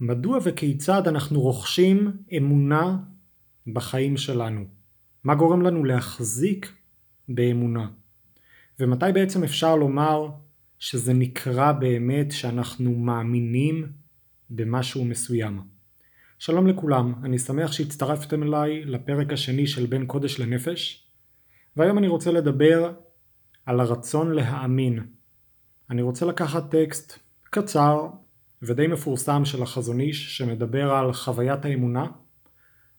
מדוע וכיצד אנחנו רוכשים אמונה בחיים שלנו? מה גורם לנו להחזיק באמונה? ומתי בעצם אפשר לומר שזה נקרא באמת שאנחנו מאמינים במשהו מסוים? שלום לכולם, אני שמח שהצטרפתם אליי לפרק השני של בין קודש לנפש והיום אני רוצה לדבר על הרצון להאמין. אני רוצה לקחת טקסט קצר ודי מפורסם של החזון איש שמדבר על חוויית האמונה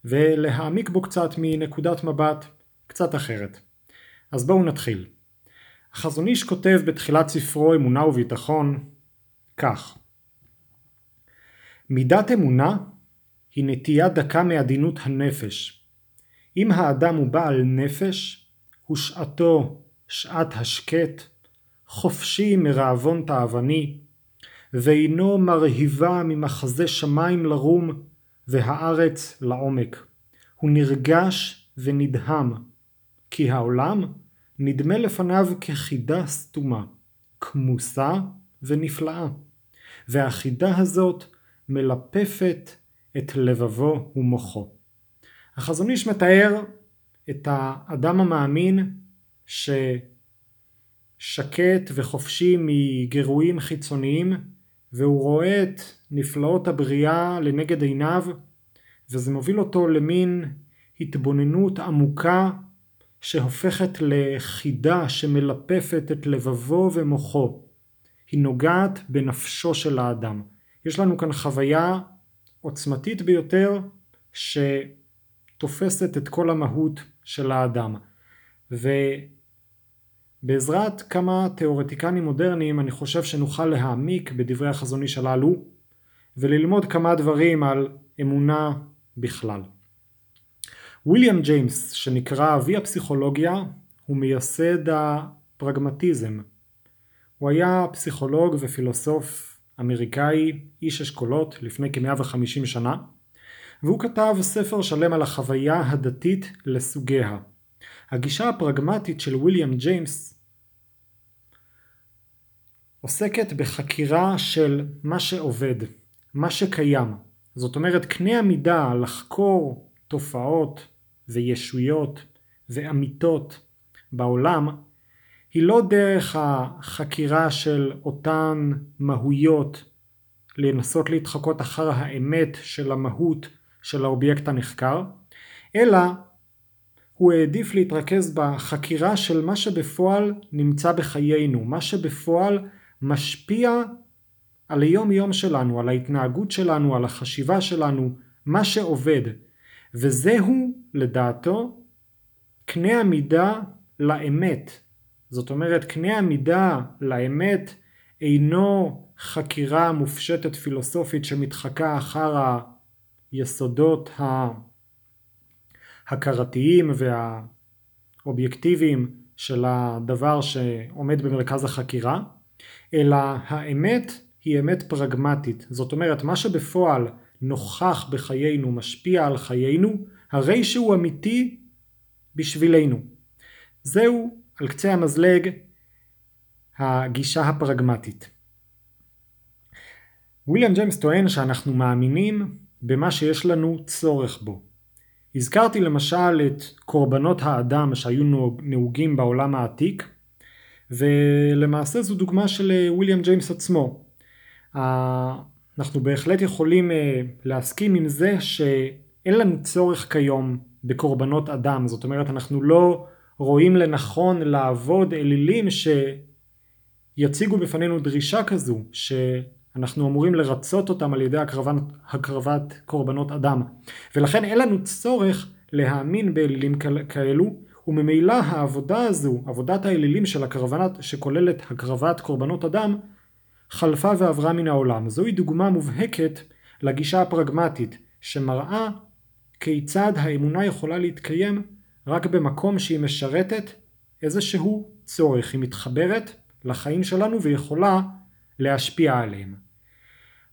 ולהעמיק בו קצת מנקודת מבט קצת אחרת. אז בואו נתחיל. החזון איש כותב בתחילת ספרו אמונה וביטחון כך מידת אמונה היא נטייה דקה מעדינות הנפש. אם האדם הוא בעל נפש, הוא שעתו שעת השקט, חופשי מרעבון תאווני, ואינו מרהיבה ממחזה שמיים לרום והארץ לעומק. הוא נרגש ונדהם, כי העולם נדמה לפניו כחידה סתומה, כמוסה ונפלאה, והחידה הזאת מלפפת את לבבו ומוחו. החזון איש מתאר את האדם המאמין ששקט וחופשי מגירויים חיצוניים והוא רואה את נפלאות הבריאה לנגד עיניו וזה מוביל אותו למין התבוננות עמוקה שהופכת לחידה שמלפפת את לבבו ומוחו. היא נוגעת בנפשו של האדם. יש לנו כאן חוויה עוצמתית ביותר שתופסת את כל המהות של האדם. ובעזרת כמה תיאורטיקנים מודרניים אני חושב שנוכל להעמיק בדברי החזון איש הללו וללמוד כמה דברים על אמונה בכלל. ויליאם ג'יימס שנקרא אבי הפסיכולוגיה הוא מייסד הפרגמטיזם. הוא היה פסיכולוג ופילוסוף אמריקאי איש אשכולות לפני כ-150 שנה והוא כתב ספר שלם על החוויה הדתית לסוגיה. הגישה הפרגמטית של ויליאם ג'יימס עוסקת בחקירה של מה שעובד, מה שקיים. זאת אומרת קנה המידה לחקור תופעות וישויות ואמיתות בעולם היא לא דרך החקירה של אותן מהויות לנסות להתחקות אחר האמת של המהות של האובייקט הנחקר, אלא הוא העדיף להתרכז בחקירה של מה שבפועל נמצא בחיינו, מה שבפועל משפיע על היום יום שלנו, על ההתנהגות שלנו, על החשיבה שלנו, מה שעובד. וזהו לדעתו קנה המידה לאמת. זאת אומרת קנה המידה לאמת אינו חקירה מופשטת פילוסופית שמתחקה אחר היסודות ההכרתיים והאובייקטיביים של הדבר שעומד במרכז החקירה, אלא האמת היא אמת פרגמטית. זאת אומרת מה שבפועל נוכח בחיינו, משפיע על חיינו, הרי שהוא אמיתי בשבילנו. זהו על קצה המזלג הגישה הפרגמטית. ויליאם ג'יימס טוען שאנחנו מאמינים במה שיש לנו צורך בו. הזכרתי למשל את קורבנות האדם שהיו נהוגים בעולם העתיק ולמעשה זו דוגמה של ויליאם ג'יימס עצמו. אנחנו בהחלט יכולים אה, להסכים עם זה שאין לנו צורך כיום בקורבנות אדם, זאת אומרת אנחנו לא רואים לנכון לעבוד אלילים שיציגו בפנינו דרישה כזו שאנחנו אמורים לרצות אותם על ידי הקרבת, הקרבת קורבנות אדם ולכן אין לנו צורך להאמין באלילים כאלו וממילא העבודה הזו, עבודת האלילים של הקרבנת, שכוללת הקרבת קורבנות אדם חלפה ועברה מן העולם. זוהי דוגמה מובהקת לגישה הפרגמטית שמראה כיצד האמונה יכולה להתקיים רק במקום שהיא משרתת איזשהו צורך, היא מתחברת לחיים שלנו ויכולה להשפיע עליהם.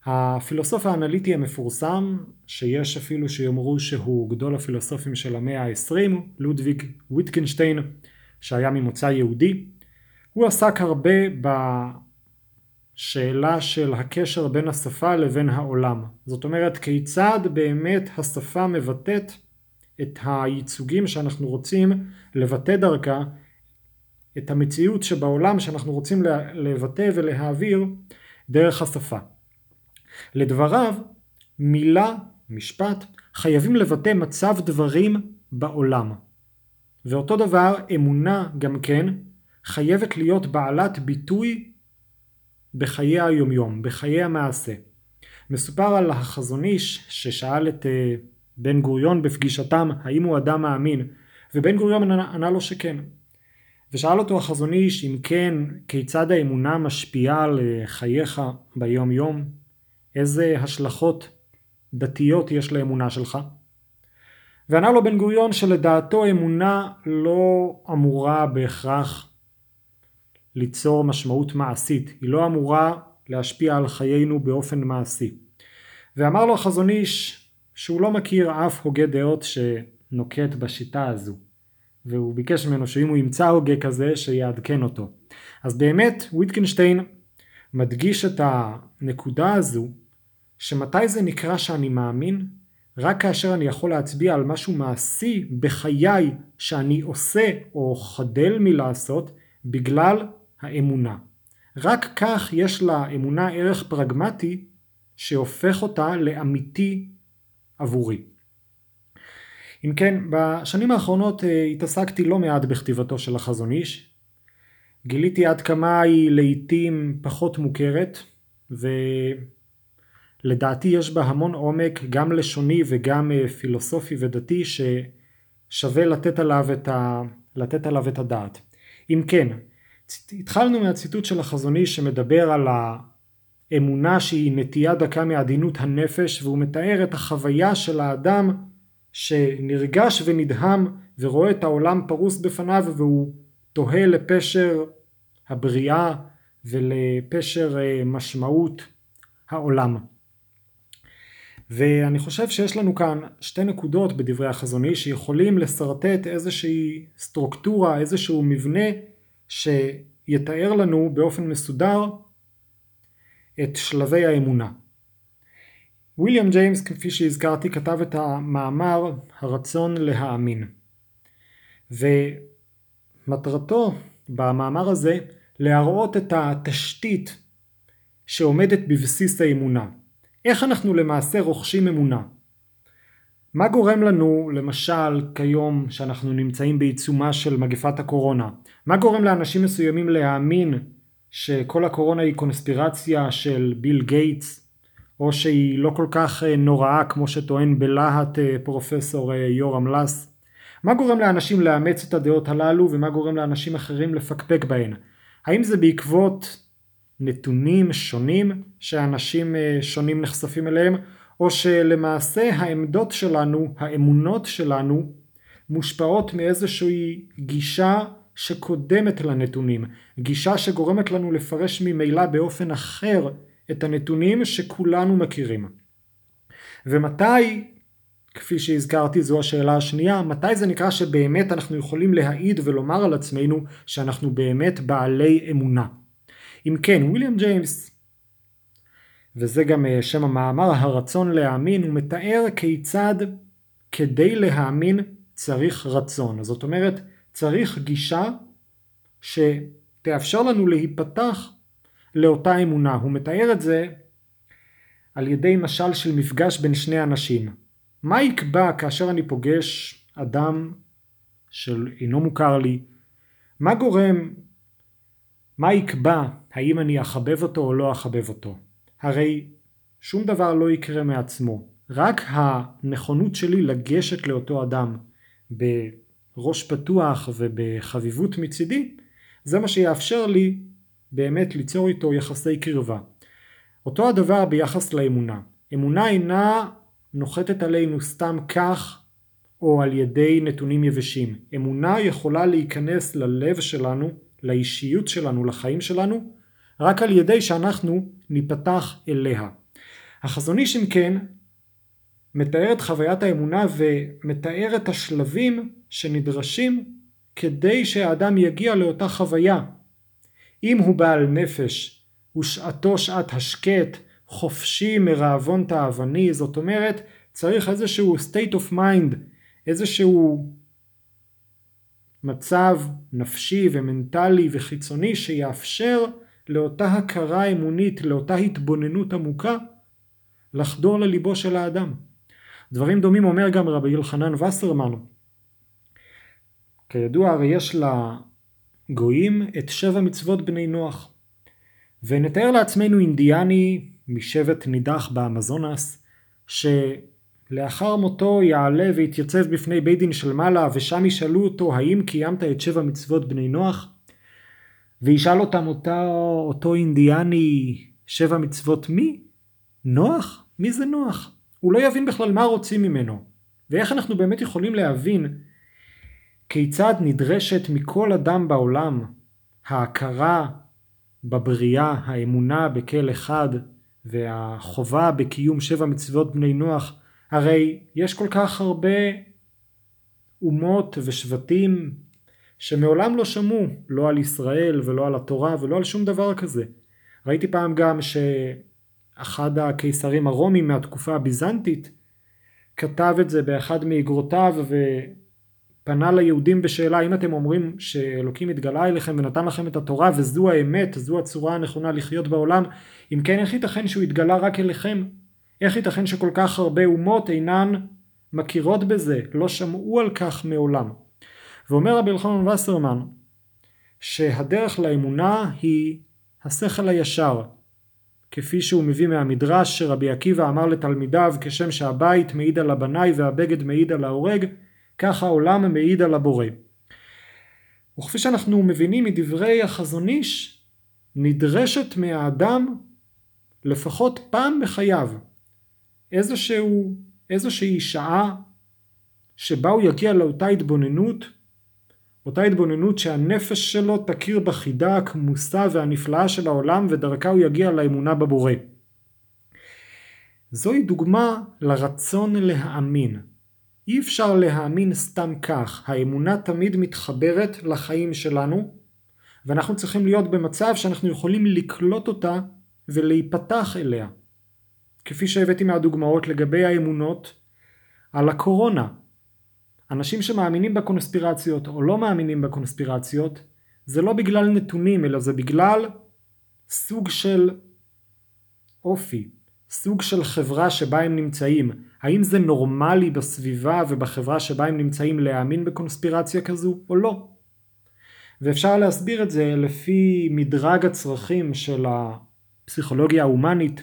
הפילוסוף האנליטי המפורסם, שיש אפילו שיאמרו שהוא גדול הפילוסופים של המאה ה-20, לודוויג ויטקנשטיין, שהיה ממוצא יהודי, הוא עסק הרבה שאלה של הקשר בין השפה לבין העולם. זאת אומרת, כיצד באמת השפה מבטאת את הייצוגים שאנחנו רוצים לבטא דרכה, את המציאות שבעולם שאנחנו רוצים לבטא ולהעביר דרך השפה. לדבריו, מילה, משפט, חייבים לבטא מצב דברים בעולם. ואותו דבר, אמונה גם כן, חייבת להיות בעלת ביטוי בחיי היומיום, בחיי המעשה. מסופר על החזון איש ששאל את אה, בן גוריון בפגישתם האם הוא אדם מאמין ובן גוריון ענה לו שכן. ושאל אותו החזון איש אם כן כיצד האמונה משפיעה על אה, חייך ביום יום איזה השלכות דתיות יש לאמונה שלך? וענה לו בן גוריון שלדעתו אמונה לא אמורה בהכרח ליצור משמעות מעשית, היא לא אמורה להשפיע על חיינו באופן מעשי. ואמר לו החזון איש שהוא לא מכיר אף הוגה דעות שנוקט בשיטה הזו, והוא ביקש ממנו שאם הוא ימצא הוגה כזה שיעדכן אותו. אז באמת וויטקנשטיין מדגיש את הנקודה הזו שמתי זה נקרא שאני מאמין? רק כאשר אני יכול להצביע על משהו מעשי בחיי שאני עושה או חדל מלעשות בגלל האמונה. רק כך יש לאמונה ערך פרגמטי שהופך אותה לאמיתי עבורי. אם כן, בשנים האחרונות אה, התעסקתי לא מעט בכתיבתו של החזון איש. גיליתי עד כמה היא לעיתים פחות מוכרת, ולדעתי יש בה המון עומק, גם לשוני וגם אה, פילוסופי ודתי, ששווה לתת עליו את, ה... לתת עליו את הדעת. אם כן, התחלנו מהציטוט של החזון איש שמדבר על האמונה שהיא נטייה דקה מעדינות הנפש והוא מתאר את החוויה של האדם שנרגש ונדהם ורואה את העולם פרוס בפניו והוא תוהה לפשר הבריאה ולפשר אה, משמעות העולם. ואני חושב שיש לנו כאן שתי נקודות בדברי החזון איש שיכולים לשרטט איזושהי סטרוקטורה, איזשהו מבנה שיתאר לנו באופן מסודר את שלבי האמונה. ויליאם ג'יימס כפי שהזכרתי כתב את המאמר הרצון להאמין ומטרתו במאמר הזה להראות את התשתית שעומדת בבסיס האמונה. איך אנחנו למעשה רוכשים אמונה? מה גורם לנו למשל כיום שאנחנו נמצאים בעיצומה של מגפת הקורונה? מה גורם לאנשים מסוימים להאמין שכל הקורונה היא קונספירציה של ביל גייטס או שהיא לא כל כך אה, נוראה כמו שטוען בלהט אה, פרופסור אה, יורם לס? מה גורם לאנשים לאמץ את הדעות הללו ומה גורם לאנשים אחרים לפקפק בהן? האם זה בעקבות נתונים שונים שאנשים שונים נחשפים אליהם או שלמעשה העמדות שלנו, האמונות שלנו, מושפעות מאיזושהי גישה שקודמת לנתונים, גישה שגורמת לנו לפרש ממילא באופן אחר את הנתונים שכולנו מכירים. ומתי, כפי שהזכרתי זו השאלה השנייה, מתי זה נקרא שבאמת אנחנו יכולים להעיד ולומר על עצמנו שאנחנו באמת בעלי אמונה. אם כן, ויליאם ג'יימס וזה גם אה, שם המאמר הרצון להאמין, הוא מתאר כיצד כדי להאמין צריך רצון. זאת אומרת, צריך גישה שתאפשר לנו להיפתח לאותה אמונה. הוא מתאר את זה על ידי משל של מפגש בין שני אנשים. מה יקבע כאשר אני פוגש אדם שאינו מוכר לי? מה גורם, מה יקבע האם אני אחבב אותו או לא אחבב אותו? הרי שום דבר לא יקרה מעצמו. רק הנכונות שלי לגשת לאותו אדם בראש פתוח ובחביבות מצידי, זה מה שיאפשר לי באמת ליצור איתו יחסי קרבה. אותו הדבר ביחס לאמונה. אמונה אינה נוחתת עלינו סתם כך או על ידי נתונים יבשים. אמונה יכולה להיכנס ללב שלנו, לאישיות שלנו, לחיים שלנו, רק על ידי שאנחנו ניפתח אליה. החזון איש אם כן מתאר את חוויית האמונה ומתאר את השלבים שנדרשים כדי שהאדם יגיע לאותה חוויה. אם הוא בעל נפש ושעתו שעת השקט, חופשי מרעבון תאווני, זאת אומרת צריך איזשהו state of mind, איזשהו מצב נפשי ומנטלי וחיצוני שיאפשר לאותה הכרה אמונית, לאותה התבוננות עמוקה, לחדור לליבו של האדם. דברים דומים אומר גם רבי יוחנן וסרמן. כידוע הרי יש לגויים את שבע מצוות בני נוח. ונתאר לעצמנו אינדיאני משבט נידח באמזונס, שלאחר מותו יעלה ויתייצב בפני בית דין של מעלה, ושם ישאלו אותו האם קיימת את שבע מצוות בני נוח? וישאל אותם אותה, אותו אינדיאני שבע מצוות מי? נוח? מי זה נוח? הוא לא יבין בכלל מה רוצים ממנו. ואיך אנחנו באמת יכולים להבין כיצד נדרשת מכל אדם בעולם ההכרה בבריאה, האמונה בכל אחד והחובה בקיום שבע מצוות בני נוח, הרי יש כל כך הרבה אומות ושבטים שמעולם לא שמעו לא על ישראל ולא על התורה ולא על שום דבר כזה. ראיתי פעם גם שאחד הקיסרים הרומיים מהתקופה הביזנטית כתב את זה באחד מאגרותיו ופנה ליהודים בשאלה אם אתם אומרים שאלוקים התגלה אליכם ונתן לכם את התורה וזו האמת, זו הצורה הנכונה לחיות בעולם, אם כן איך ייתכן שהוא התגלה רק אליכם? איך ייתכן שכל כך הרבה אומות אינן מכירות בזה, לא שמעו על כך מעולם? ואומר רבי אלחנן וסרמן שהדרך לאמונה היא השכל הישר כפי שהוא מביא מהמדרש שרבי עקיבא אמר לתלמידיו כשם שהבית מעיד על הבנאי והבגד מעיד על ההורג כך העולם מעיד על הבורא. וכפי שאנחנו מבינים מדברי החזון איש נדרשת מהאדם לפחות פעם בחייו איזשהו, איזושהי שעה שבה הוא יגיע לאותה התבוננות אותה התבוננות שהנפש שלו תכיר בחידה הכמוסה והנפלאה של העולם ודרכה הוא יגיע לאמונה בבורא. זוהי דוגמה לרצון להאמין. אי אפשר להאמין סתם כך, האמונה תמיד מתחברת לחיים שלנו ואנחנו צריכים להיות במצב שאנחנו יכולים לקלוט אותה ולהיפתח אליה. כפי שהבאתי מהדוגמאות לגבי האמונות על הקורונה. אנשים שמאמינים בקונספירציות או לא מאמינים בקונספירציות זה לא בגלל נתונים אלא זה בגלל סוג של אופי, סוג של חברה שבה הם נמצאים. האם זה נורמלי בסביבה ובחברה שבה הם נמצאים להאמין בקונספירציה כזו או לא? ואפשר להסביר את זה לפי מדרג הצרכים של הפסיכולוגיה ההומנית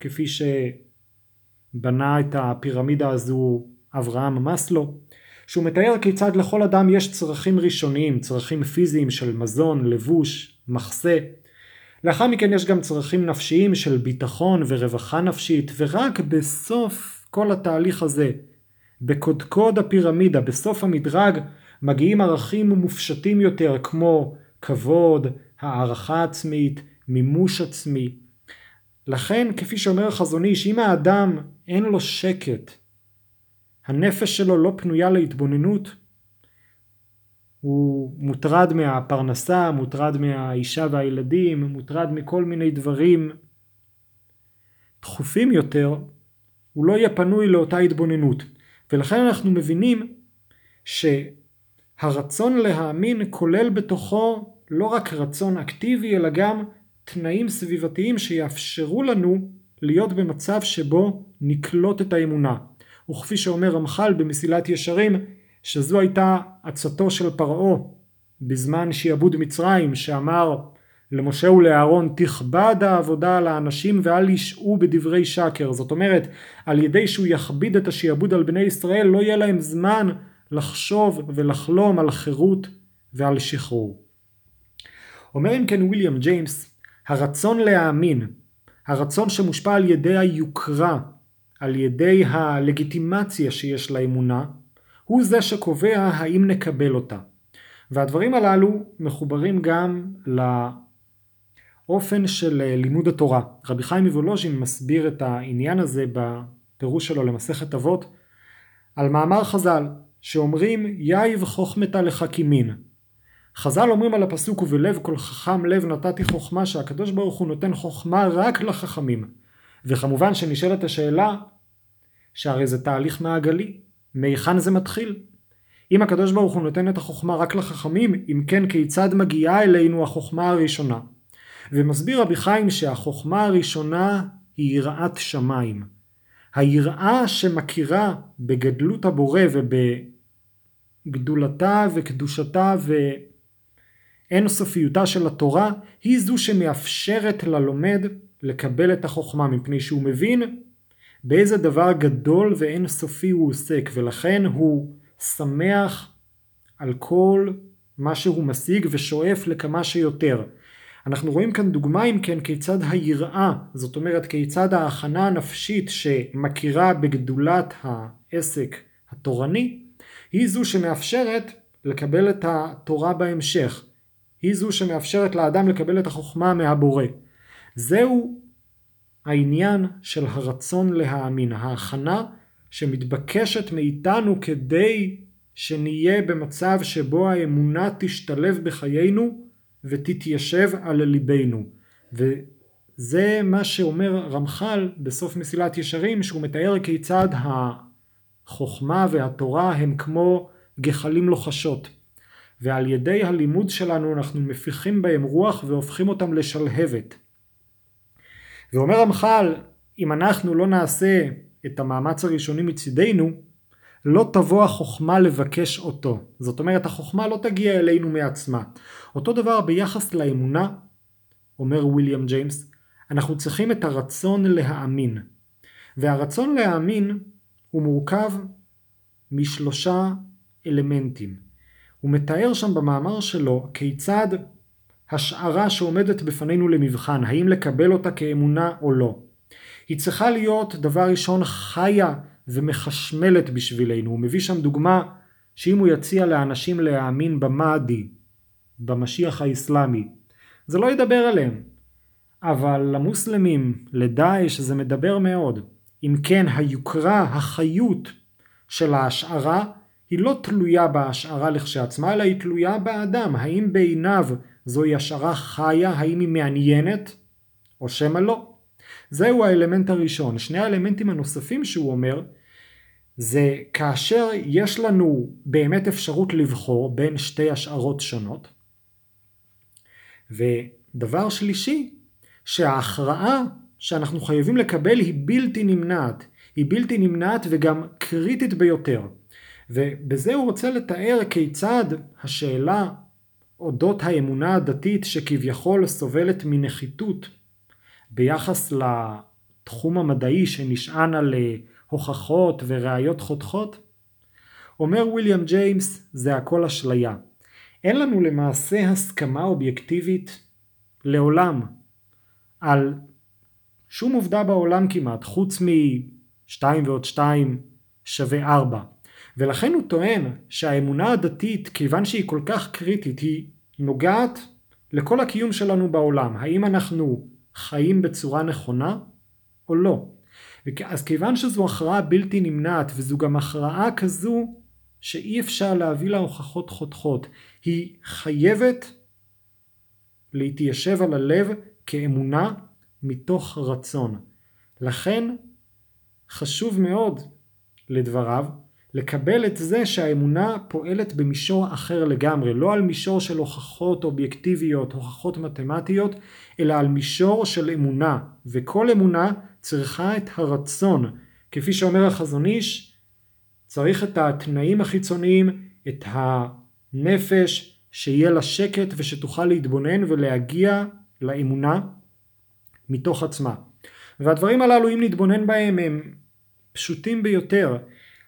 כפי שבנה את הפירמידה הזו אברהם מסלו. שהוא מתאר כיצד לכל אדם יש צרכים ראשוניים, צרכים פיזיים של מזון, לבוש, מחסה. לאחר מכן יש גם צרכים נפשיים של ביטחון ורווחה נפשית, ורק בסוף כל התהליך הזה, בקודקוד הפירמידה, בסוף המדרג, מגיעים ערכים מופשטים יותר כמו כבוד, הערכה עצמית, מימוש עצמי. לכן, כפי שאומר החזון איש, אם האדם אין לו שקט, הנפש שלו לא פנויה להתבוננות, הוא מוטרד מהפרנסה, מוטרד מהאישה והילדים, מוטרד מכל מיני דברים דחופים יותר, הוא לא יהיה פנוי לאותה התבוננות. ולכן אנחנו מבינים שהרצון להאמין כולל בתוכו לא רק רצון אקטיבי אלא גם תנאים סביבתיים שיאפשרו לנו להיות במצב שבו נקלוט את האמונה. וכפי שאומר רמח"ל במסילת ישרים שזו הייתה עצתו של פרעה בזמן שיעבוד מצרים שאמר למשה ולאהרון תכבד העבודה על האנשים ואל ישעו בדברי שקר זאת אומרת על ידי שהוא יכביד את השיעבוד על בני ישראל לא יהיה להם זמן לחשוב ולחלום על חירות ועל שחרור. אומר אם כן ויליאם ג'יימס הרצון להאמין הרצון שמושפע על ידי היוקרה על ידי הלגיטימציה שיש לאמונה, הוא זה שקובע האם נקבל אותה. והדברים הללו מחוברים גם לאופן של לימוד התורה. רבי חיים מוולוז'ין מסביר את העניין הזה בפירוש שלו למסכת אבות על מאמר חז"ל שאומרים יאיב חוכמתה לחכימין. חז"ל אומרים על הפסוק ובלב כל חכם לב נתתי חוכמה שהקדוש ברוך הוא נותן חוכמה רק לחכמים. וכמובן שנשאלת השאלה שהרי זה תהליך מעגלי, מהיכן זה מתחיל? אם הקדוש ברוך הוא נותן את החוכמה רק לחכמים, אם כן כיצד מגיעה אלינו החוכמה הראשונה? ומסביר רבי חיים שהחוכמה הראשונה היא יראת שמיים. היראה שמכירה בגדלות הבורא ובגדולתה וקדושתה ואינסופיותה של התורה, היא זו שמאפשרת ללומד לקבל את החוכמה, מפני שהוא מבין באיזה דבר גדול ואינסופי הוא עוסק, ולכן הוא שמח על כל מה שהוא משיג ושואף לכמה שיותר. אנחנו רואים כאן דוגמה אם כן כיצד היראה, זאת אומרת כיצד ההכנה הנפשית שמכירה בגדולת העסק התורני, היא זו שמאפשרת לקבל את התורה בהמשך. היא זו שמאפשרת לאדם לקבל את החוכמה מהבורא. זהו העניין של הרצון להאמין, ההכנה שמתבקשת מאיתנו כדי שנהיה במצב שבו האמונה תשתלב בחיינו ותתיישב על ליבנו. וזה מה שאומר רמח"ל בסוף מסילת ישרים, שהוא מתאר כיצד החוכמה והתורה הם כמו גחלים לוחשות. ועל ידי הלימוד שלנו אנחנו מפיחים בהם רוח והופכים אותם לשלהבת. ואומר רמח"ל, אם אנחנו לא נעשה את המאמץ הראשוני מצידנו, לא תבוא החוכמה לבקש אותו. זאת אומרת, החוכמה לא תגיע אלינו מעצמה. אותו דבר ביחס לאמונה, אומר ויליאם ג'יימס, אנחנו צריכים את הרצון להאמין. והרצון להאמין הוא מורכב משלושה אלמנטים. הוא מתאר שם במאמר שלו כיצד השערה שעומדת בפנינו למבחן, האם לקבל אותה כאמונה או לא. היא צריכה להיות דבר ראשון חיה ומחשמלת בשבילנו. הוא מביא שם דוגמה שאם הוא יציע לאנשים להאמין במאדי, במשיח האסלאמי, זה לא ידבר עליהם. אבל למוסלמים, לדאעש, זה מדבר מאוד. אם כן, היוקרה, החיות של ההשערה, היא לא תלויה בהשערה לכשעצמה, אלא היא תלויה באדם. האם בעיניו זוהי השערה חיה, האם היא מעניינת, או שמא לא. זהו האלמנט הראשון. שני האלמנטים הנוספים שהוא אומר, זה כאשר יש לנו באמת אפשרות לבחור בין שתי השערות שונות. ודבר שלישי, שההכרעה שאנחנו חייבים לקבל היא בלתי נמנעת. היא בלתי נמנעת וגם קריטית ביותר. ובזה הוא רוצה לתאר כיצד השאלה אודות האמונה הדתית שכביכול סובלת מנחיתות ביחס לתחום המדעי שנשען על אה, הוכחות וראיות חותכות? אומר ויליאם ג'יימס זה הכל אשליה. אין לנו למעשה הסכמה אובייקטיבית לעולם על שום עובדה בעולם כמעט חוץ מ-2 ועוד 2 שווה 4. ולכן הוא טוען שהאמונה הדתית כיוון שהיא כל כך קריטית היא נוגעת לכל הקיום שלנו בעולם. האם אנחנו חיים בצורה נכונה או לא. אז כיוון שזו הכרעה בלתי נמנעת וזו גם הכרעה כזו שאי אפשר להביא לה הוכחות חותכות, היא חייבת להתיישב על הלב כאמונה מתוך רצון. לכן חשוב מאוד לדבריו לקבל את זה שהאמונה פועלת במישור אחר לגמרי, לא על מישור של הוכחות אובייקטיביות, הוכחות מתמטיות, אלא על מישור של אמונה, וכל אמונה צריכה את הרצון. כפי שאומר החזון איש, צריך את התנאים החיצוניים, את הנפש, שיהיה לה שקט ושתוכל להתבונן ולהגיע לאמונה מתוך עצמה. והדברים הללו אם נתבונן בהם הם פשוטים ביותר.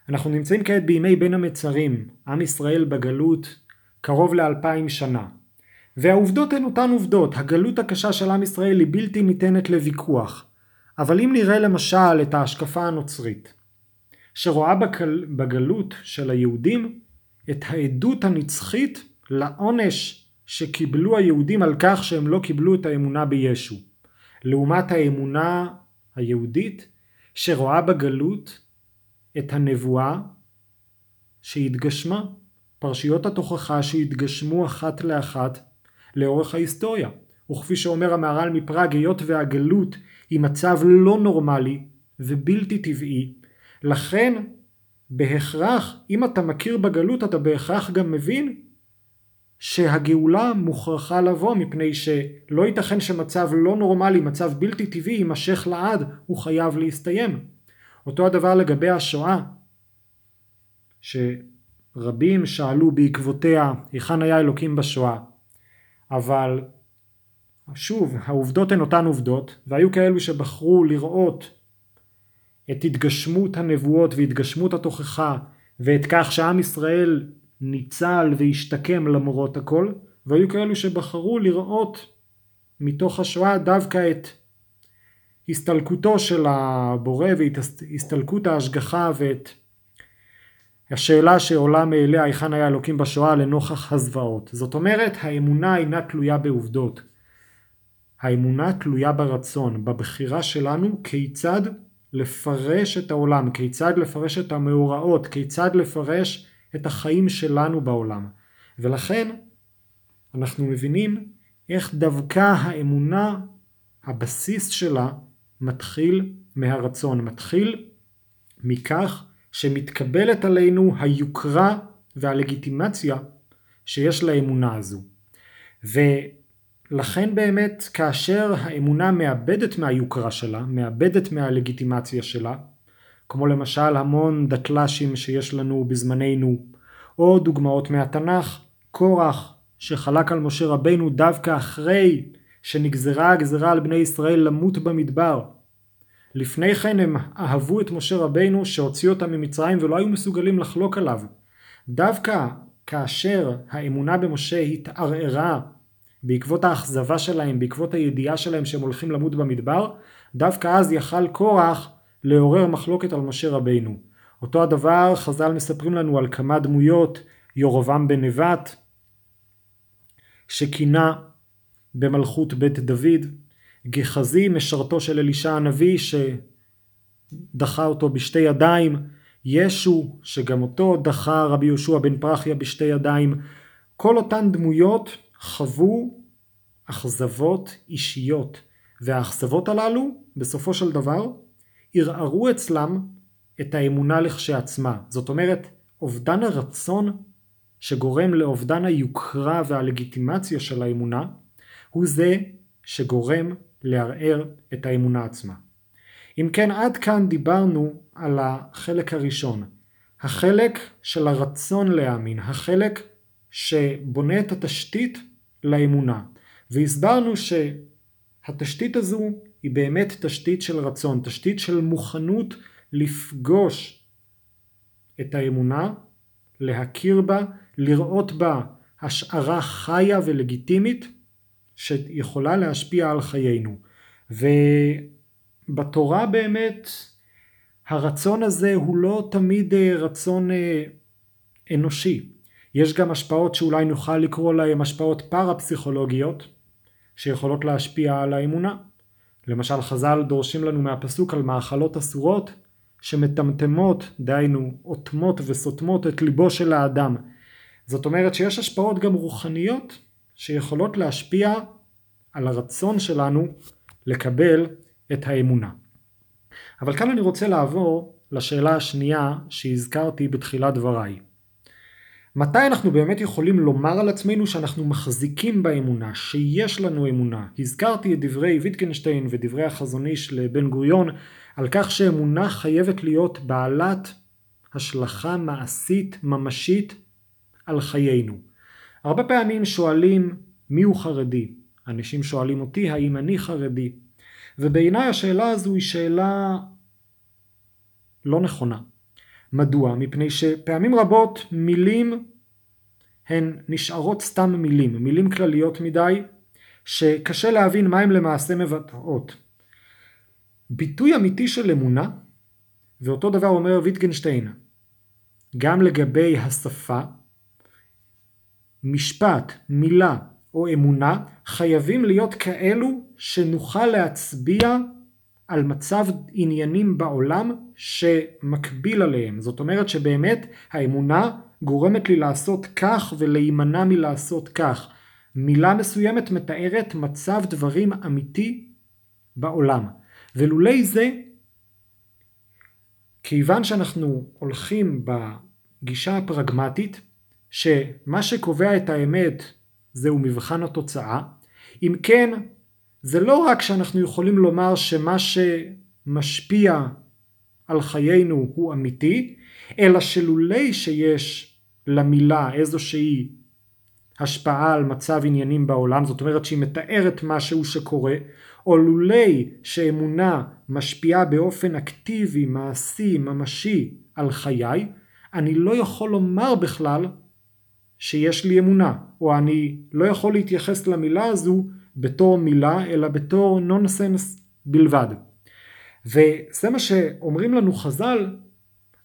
אנחנו נמצאים כעת בימי בין המצרים, עם ישראל בגלות קרוב לאלפיים שנה. והעובדות הן אותן עובדות, הגלות הקשה של עם ישראל היא בלתי ניתנת לוויכוח. אבל אם נראה למשל את ההשקפה הנוצרית, שרואה בגל... בגלות של היהודים את העדות הנצחית לעונש שקיבלו היהודים על כך שהם לא קיבלו את האמונה בישו. לעומת האמונה היהודית שרואה בגלות את הנבואה שהתגשמה פרשיות התוכחה שהתגשמו אחת לאחת לאורך ההיסטוריה. וכפי שאומר המהר"ל מפראג, היות והגלות היא מצב לא נורמלי ובלתי טבעי, לכן בהכרח, אם אתה מכיר בגלות אתה בהכרח גם מבין שהגאולה מוכרחה לבוא מפני שלא ייתכן שמצב לא נורמלי, מצב בלתי טבעי יימשך לעד, הוא חייב להסתיים. אותו הדבר לגבי השואה, שרבים שאלו בעקבותיה היכן היה אלוקים בשואה, אבל שוב, העובדות הן אותן עובדות, והיו כאלו שבחרו לראות את התגשמות הנבואות והתגשמות התוכחה ואת כך שעם ישראל ניצל והשתקם למרות הכל, והיו כאלו שבחרו לראות מתוך השואה דווקא את הסתלקותו של הבורא והסתלקות ההשגחה ואת השאלה שעולה מאליה היכן היה אלוקים בשואה לנוכח הזוועות. זאת אומרת האמונה אינה תלויה בעובדות. האמונה תלויה ברצון, בבחירה שלנו כיצד לפרש את העולם, כיצד לפרש את המאורעות, כיצד לפרש את החיים שלנו בעולם. ולכן אנחנו מבינים איך דווקא האמונה, הבסיס שלה, מתחיל מהרצון, מתחיל מכך שמתקבלת עלינו היוקרה והלגיטימציה שיש לאמונה הזו. ולכן באמת כאשר האמונה מאבדת מהיוקרה שלה, מאבדת מהלגיטימציה שלה, כמו למשל המון דתל"שים שיש לנו בזמננו, או דוגמאות מהתנ"ך, קורח שחלק על משה רבינו דווקא אחרי שנגזרה הגזרה על בני ישראל למות במדבר. לפני כן הם אהבו את משה רבינו שהוציא אותם ממצרים ולא היו מסוגלים לחלוק עליו. דווקא כאשר האמונה במשה התערערה בעקבות האכזבה שלהם, בעקבות הידיעה שלהם שהם הולכים למות במדבר, דווקא אז יכל קורח לעורר מחלוקת על משה רבינו. אותו הדבר חז"ל מספרים לנו על כמה דמויות, ירובעם בן נבט, שכינה במלכות בית דוד, גחזי משרתו של אלישע הנביא שדחה אותו בשתי ידיים, ישו שגם אותו דחה רבי יהושע בן פרחיה בשתי ידיים, כל אותן דמויות חוו אכזבות אישיות והאכזבות הללו בסופו של דבר ערערו אצלם את האמונה לכשעצמה. זאת אומרת, אובדן הרצון שגורם לאובדן היוקרה והלגיטימציה של האמונה, הוא זה שגורם לערער את האמונה עצמה. אם כן, עד כאן דיברנו על החלק הראשון. החלק של הרצון להאמין, החלק שבונה את התשתית לאמונה. והסברנו שהתשתית הזו היא באמת תשתית של רצון, תשתית של מוכנות לפגוש את האמונה, להכיר בה, לראות בה השערה חיה ולגיטימית שיכולה להשפיע על חיינו. ובתורה באמת הרצון הזה הוא לא תמיד אה, רצון אה, אנושי. יש גם השפעות שאולי נוכל לקרוא להן השפעות פרפסיכולוגיות שיכולות להשפיע על האמונה. למשל חז"ל דורשים לנו מהפסוק על מאכלות אסורות שמטמטמות, דהיינו אוטמות וסותמות את ליבו של האדם. זאת אומרת שיש השפעות גם רוחניות שיכולות להשפיע על הרצון שלנו לקבל את האמונה. אבל כאן אני רוצה לעבור לשאלה השנייה שהזכרתי בתחילת דבריי. מתי אנחנו באמת יכולים לומר על עצמנו שאנחנו מחזיקים באמונה, שיש לנו אמונה? הזכרתי את דברי ויטקנשטיין ודברי החזון איש לבן גוריון על כך שאמונה חייבת להיות בעלת השלכה מעשית ממשית על חיינו. הרבה פעמים שואלים מיהו חרדי? אנשים שואלים אותי האם אני חרדי? ובעיניי השאלה הזו היא שאלה לא נכונה. מדוע? מפני שפעמים רבות מילים הן נשארות סתם מילים, מילים כלליות מדי, שקשה להבין מה הן למעשה מבטאות. ביטוי אמיתי של אמונה, ואותו דבר אומר ויטגנשטיין, גם לגבי השפה, משפט, מילה או אמונה חייבים להיות כאלו שנוכל להצביע על מצב עניינים בעולם שמקביל עליהם. זאת אומרת שבאמת האמונה גורמת לי לעשות כך ולהימנע מלעשות כך. מילה מסוימת מתארת מצב דברים אמיתי בעולם. ולולי זה, כיוון שאנחנו הולכים בגישה הפרגמטית, שמה שקובע את האמת זהו מבחן התוצאה, אם כן, זה לא רק שאנחנו יכולים לומר שמה שמשפיע על חיינו הוא אמיתי, אלא שלולי שיש למילה איזושהי השפעה על מצב עניינים בעולם, זאת אומרת שהיא מתארת משהו שקורה, או לולי שאמונה משפיעה באופן אקטיבי, מעשי, ממשי על חיי, אני לא יכול לומר בכלל שיש לי אמונה, או אני לא יכול להתייחס למילה הזו בתור מילה, אלא בתור נונסנס בלבד. וזה מה שאומרים לנו חז"ל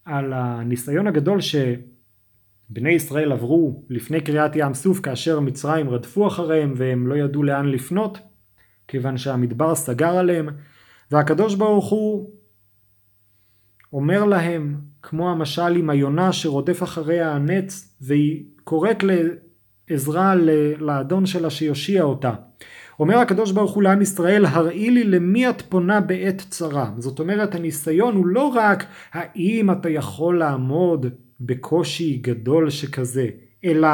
על הניסיון הגדול שבני ישראל עברו לפני קריאת ים סוף כאשר מצרים רדפו אחריהם והם לא ידעו לאן לפנות כיוון שהמדבר סגר עליהם והקדוש ברוך הוא אומר להם כמו המשל עם היונה שרודף אחריה הנץ והיא קוראת לעזרה לאדון שלה שיושיע אותה. אומר הקדוש ברוך הוא לעם ישראל הראי לי למי את פונה בעת צרה זאת אומרת הניסיון הוא לא רק האם אתה יכול לעמוד בקושי גדול שכזה אלא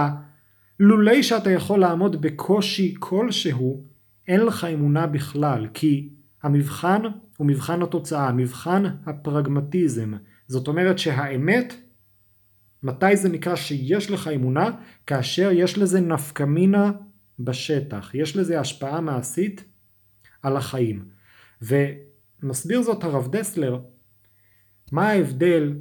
לולי שאתה יכול לעמוד בקושי כלשהו אין לך אמונה בכלל כי המבחן הוא מבחן התוצאה מבחן הפרגמטיזם זאת אומרת שהאמת מתי זה נקרא שיש לך אמונה? כאשר יש לזה נפקמינה בשטח, יש לזה השפעה מעשית על החיים. ומסביר זאת הרב דסלר, מה ההבדל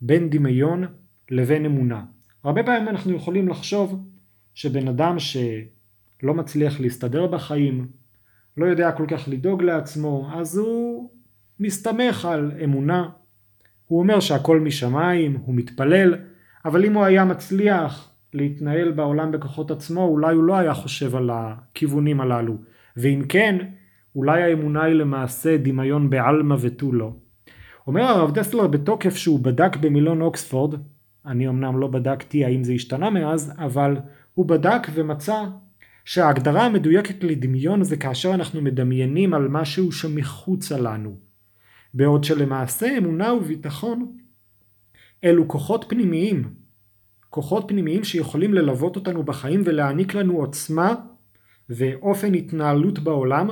בין דמיון לבין אמונה. הרבה פעמים אנחנו יכולים לחשוב שבן אדם שלא מצליח להסתדר בחיים, לא יודע כל כך לדאוג לעצמו, אז הוא מסתמך על אמונה. הוא אומר שהכל משמיים, הוא מתפלל, אבל אם הוא היה מצליח להתנהל בעולם בכוחות עצמו, אולי הוא לא היה חושב על הכיוונים הללו. ואם כן, אולי האמונה היא למעשה דמיון בעלמא ותו לא. אומר הרב דסלר בתוקף שהוא בדק במילון אוקספורד, אני אמנם לא בדקתי האם זה השתנה מאז, אבל הוא בדק ומצא שההגדרה המדויקת לדמיון זה כאשר אנחנו מדמיינים על משהו שמחוצה לנו. בעוד שלמעשה אמונה וביטחון אלו כוחות פנימיים כוחות פנימיים שיכולים ללוות אותנו בחיים ולהעניק לנו עוצמה ואופן התנהלות בעולם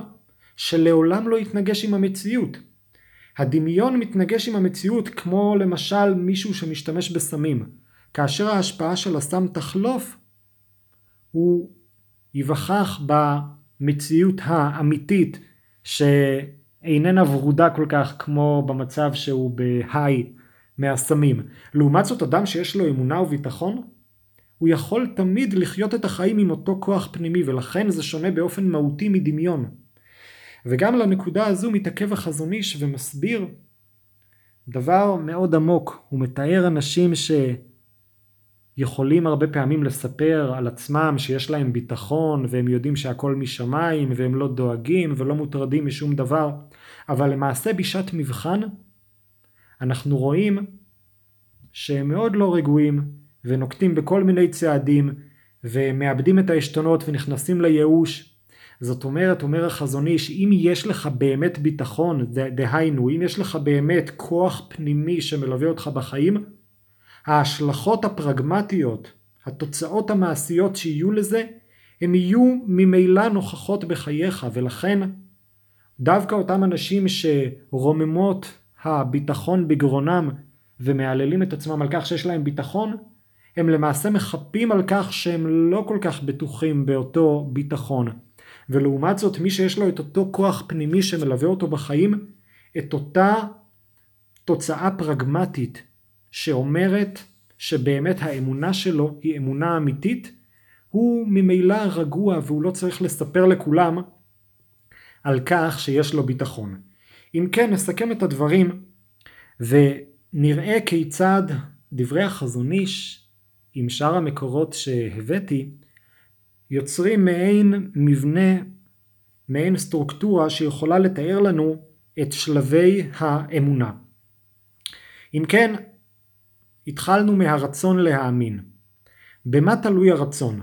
שלעולם לא יתנגש עם המציאות. הדמיון מתנגש עם המציאות כמו למשל מישהו שמשתמש בסמים. כאשר ההשפעה של הסם תחלוף, הוא ייווכח במציאות האמיתית שאיננה ורודה כל כך כמו במצב שהוא בהיי מהסמים. לעומת זאת אדם שיש לו אמונה וביטחון, הוא יכול תמיד לחיות את החיים עם אותו כוח פנימי ולכן זה שונה באופן מהותי מדמיון. וגם לנקודה הזו מתעכב החזון איש ומסביר דבר מאוד עמוק. הוא מתאר אנשים שיכולים הרבה פעמים לספר על עצמם שיש להם ביטחון והם יודעים שהכל משמיים והם לא דואגים ולא מוטרדים משום דבר, אבל למעשה בשעת מבחן אנחנו רואים שהם מאוד לא רגועים ונוקטים בכל מיני צעדים ומאבדים את העשתונות ונכנסים לייאוש. זאת אומרת, אומר החזון איש, אם יש לך באמת ביטחון, דהיינו, אם יש לך באמת כוח פנימי שמלווה אותך בחיים, ההשלכות הפרגמטיות, התוצאות המעשיות שיהיו לזה, הם יהיו ממילא נוכחות בחייך, ולכן דווקא אותם אנשים שרוממות הביטחון בגרונם ומהללים את עצמם על כך שיש להם ביטחון, הם למעשה מחפים על כך שהם לא כל כך בטוחים באותו ביטחון. ולעומת זאת מי שיש לו את אותו כוח פנימי שמלווה אותו בחיים, את אותה תוצאה פרגמטית שאומרת שבאמת האמונה שלו היא אמונה אמיתית, הוא ממילא רגוע והוא לא צריך לספר לכולם על כך שיש לו ביטחון. אם כן נסכם את הדברים ונראה כיצד דברי החזון איש עם שאר המקורות שהבאתי יוצרים מעין מבנה, מעין סטרוקטורה שיכולה לתאר לנו את שלבי האמונה. אם כן, התחלנו מהרצון להאמין. במה תלוי הרצון?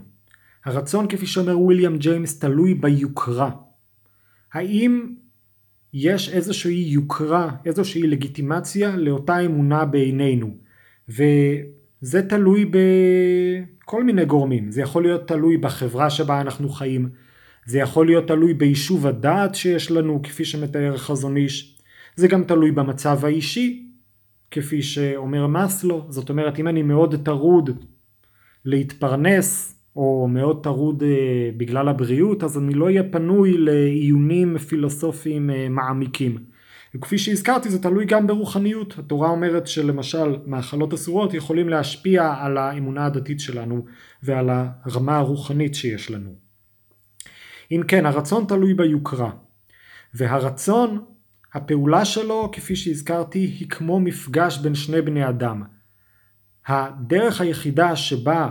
הרצון כפי שאומר ויליאם ג'יימס תלוי ביוקרה. האם יש איזושהי יוקרה, איזושהי לגיטימציה לאותה אמונה בעינינו וזה תלוי בכל מיני גורמים, זה יכול להיות תלוי בחברה שבה אנחנו חיים, זה יכול להיות תלוי ביישוב הדעת שיש לנו כפי שמתאר חזון איש, זה גם תלוי במצב האישי כפי שאומר מסלו, זאת אומרת אם אני מאוד טרוד להתפרנס או מאוד טרוד אה, בגלל הבריאות אז אני לא אהיה פנוי לעיונים פילוסופיים אה, מעמיקים. וכפי שהזכרתי זה תלוי גם ברוחניות, התורה אומרת שלמשל מאכלות אסורות יכולים להשפיע על האמונה הדתית שלנו ועל הרמה הרוחנית שיש לנו. אם כן הרצון תלוי ביוקרה והרצון הפעולה שלו כפי שהזכרתי היא כמו מפגש בין שני בני אדם. הדרך היחידה שבה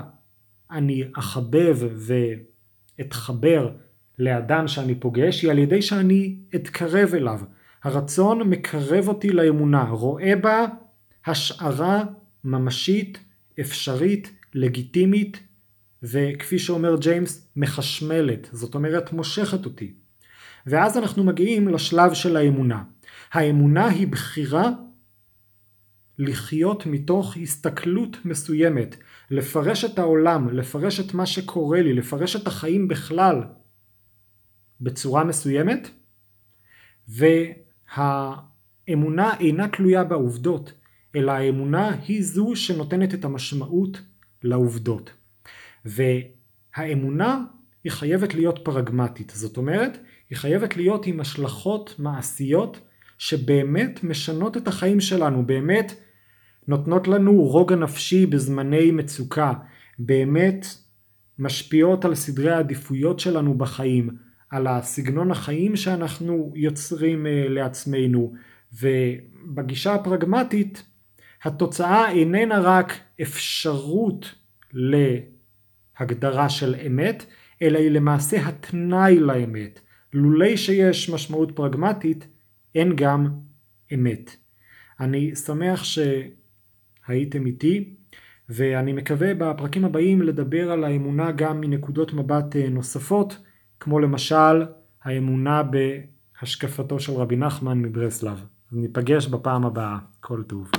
אני אחבב ואתחבר לאדם שאני פוגש היא על ידי שאני אתקרב אליו. הרצון מקרב אותי לאמונה, רואה בה השערה ממשית, אפשרית, לגיטימית, וכפי שאומר ג'יימס, מחשמלת, זאת אומרת מושכת אותי. ואז אנחנו מגיעים לשלב של האמונה. האמונה היא בחירה לחיות מתוך הסתכלות מסוימת, לפרש את העולם, לפרש את מה שקורה לי, לפרש את החיים בכלל בצורה מסוימת, והאמונה אינה תלויה בעובדות, אלא האמונה היא זו שנותנת את המשמעות לעובדות. והאמונה היא חייבת להיות פרגמטית, זאת אומרת, היא חייבת להיות עם השלכות מעשיות שבאמת משנות את החיים שלנו, באמת נותנות לנו רוגע נפשי בזמני מצוקה, באמת משפיעות על סדרי העדיפויות שלנו בחיים, על הסגנון החיים שאנחנו יוצרים אה, לעצמנו, ובגישה הפרגמטית התוצאה איננה רק אפשרות להגדרה של אמת, אלא היא למעשה התנאי לאמת. לולי שיש משמעות פרגמטית, אין גם אמת. אני שמח שהייתם איתי, ואני מקווה בפרקים הבאים לדבר על האמונה גם מנקודות מבט אה, נוספות, כמו למשל האמונה בהשקפתו של רבי נחמן מברסלב. ניפגש בפעם הבאה. כל טוב.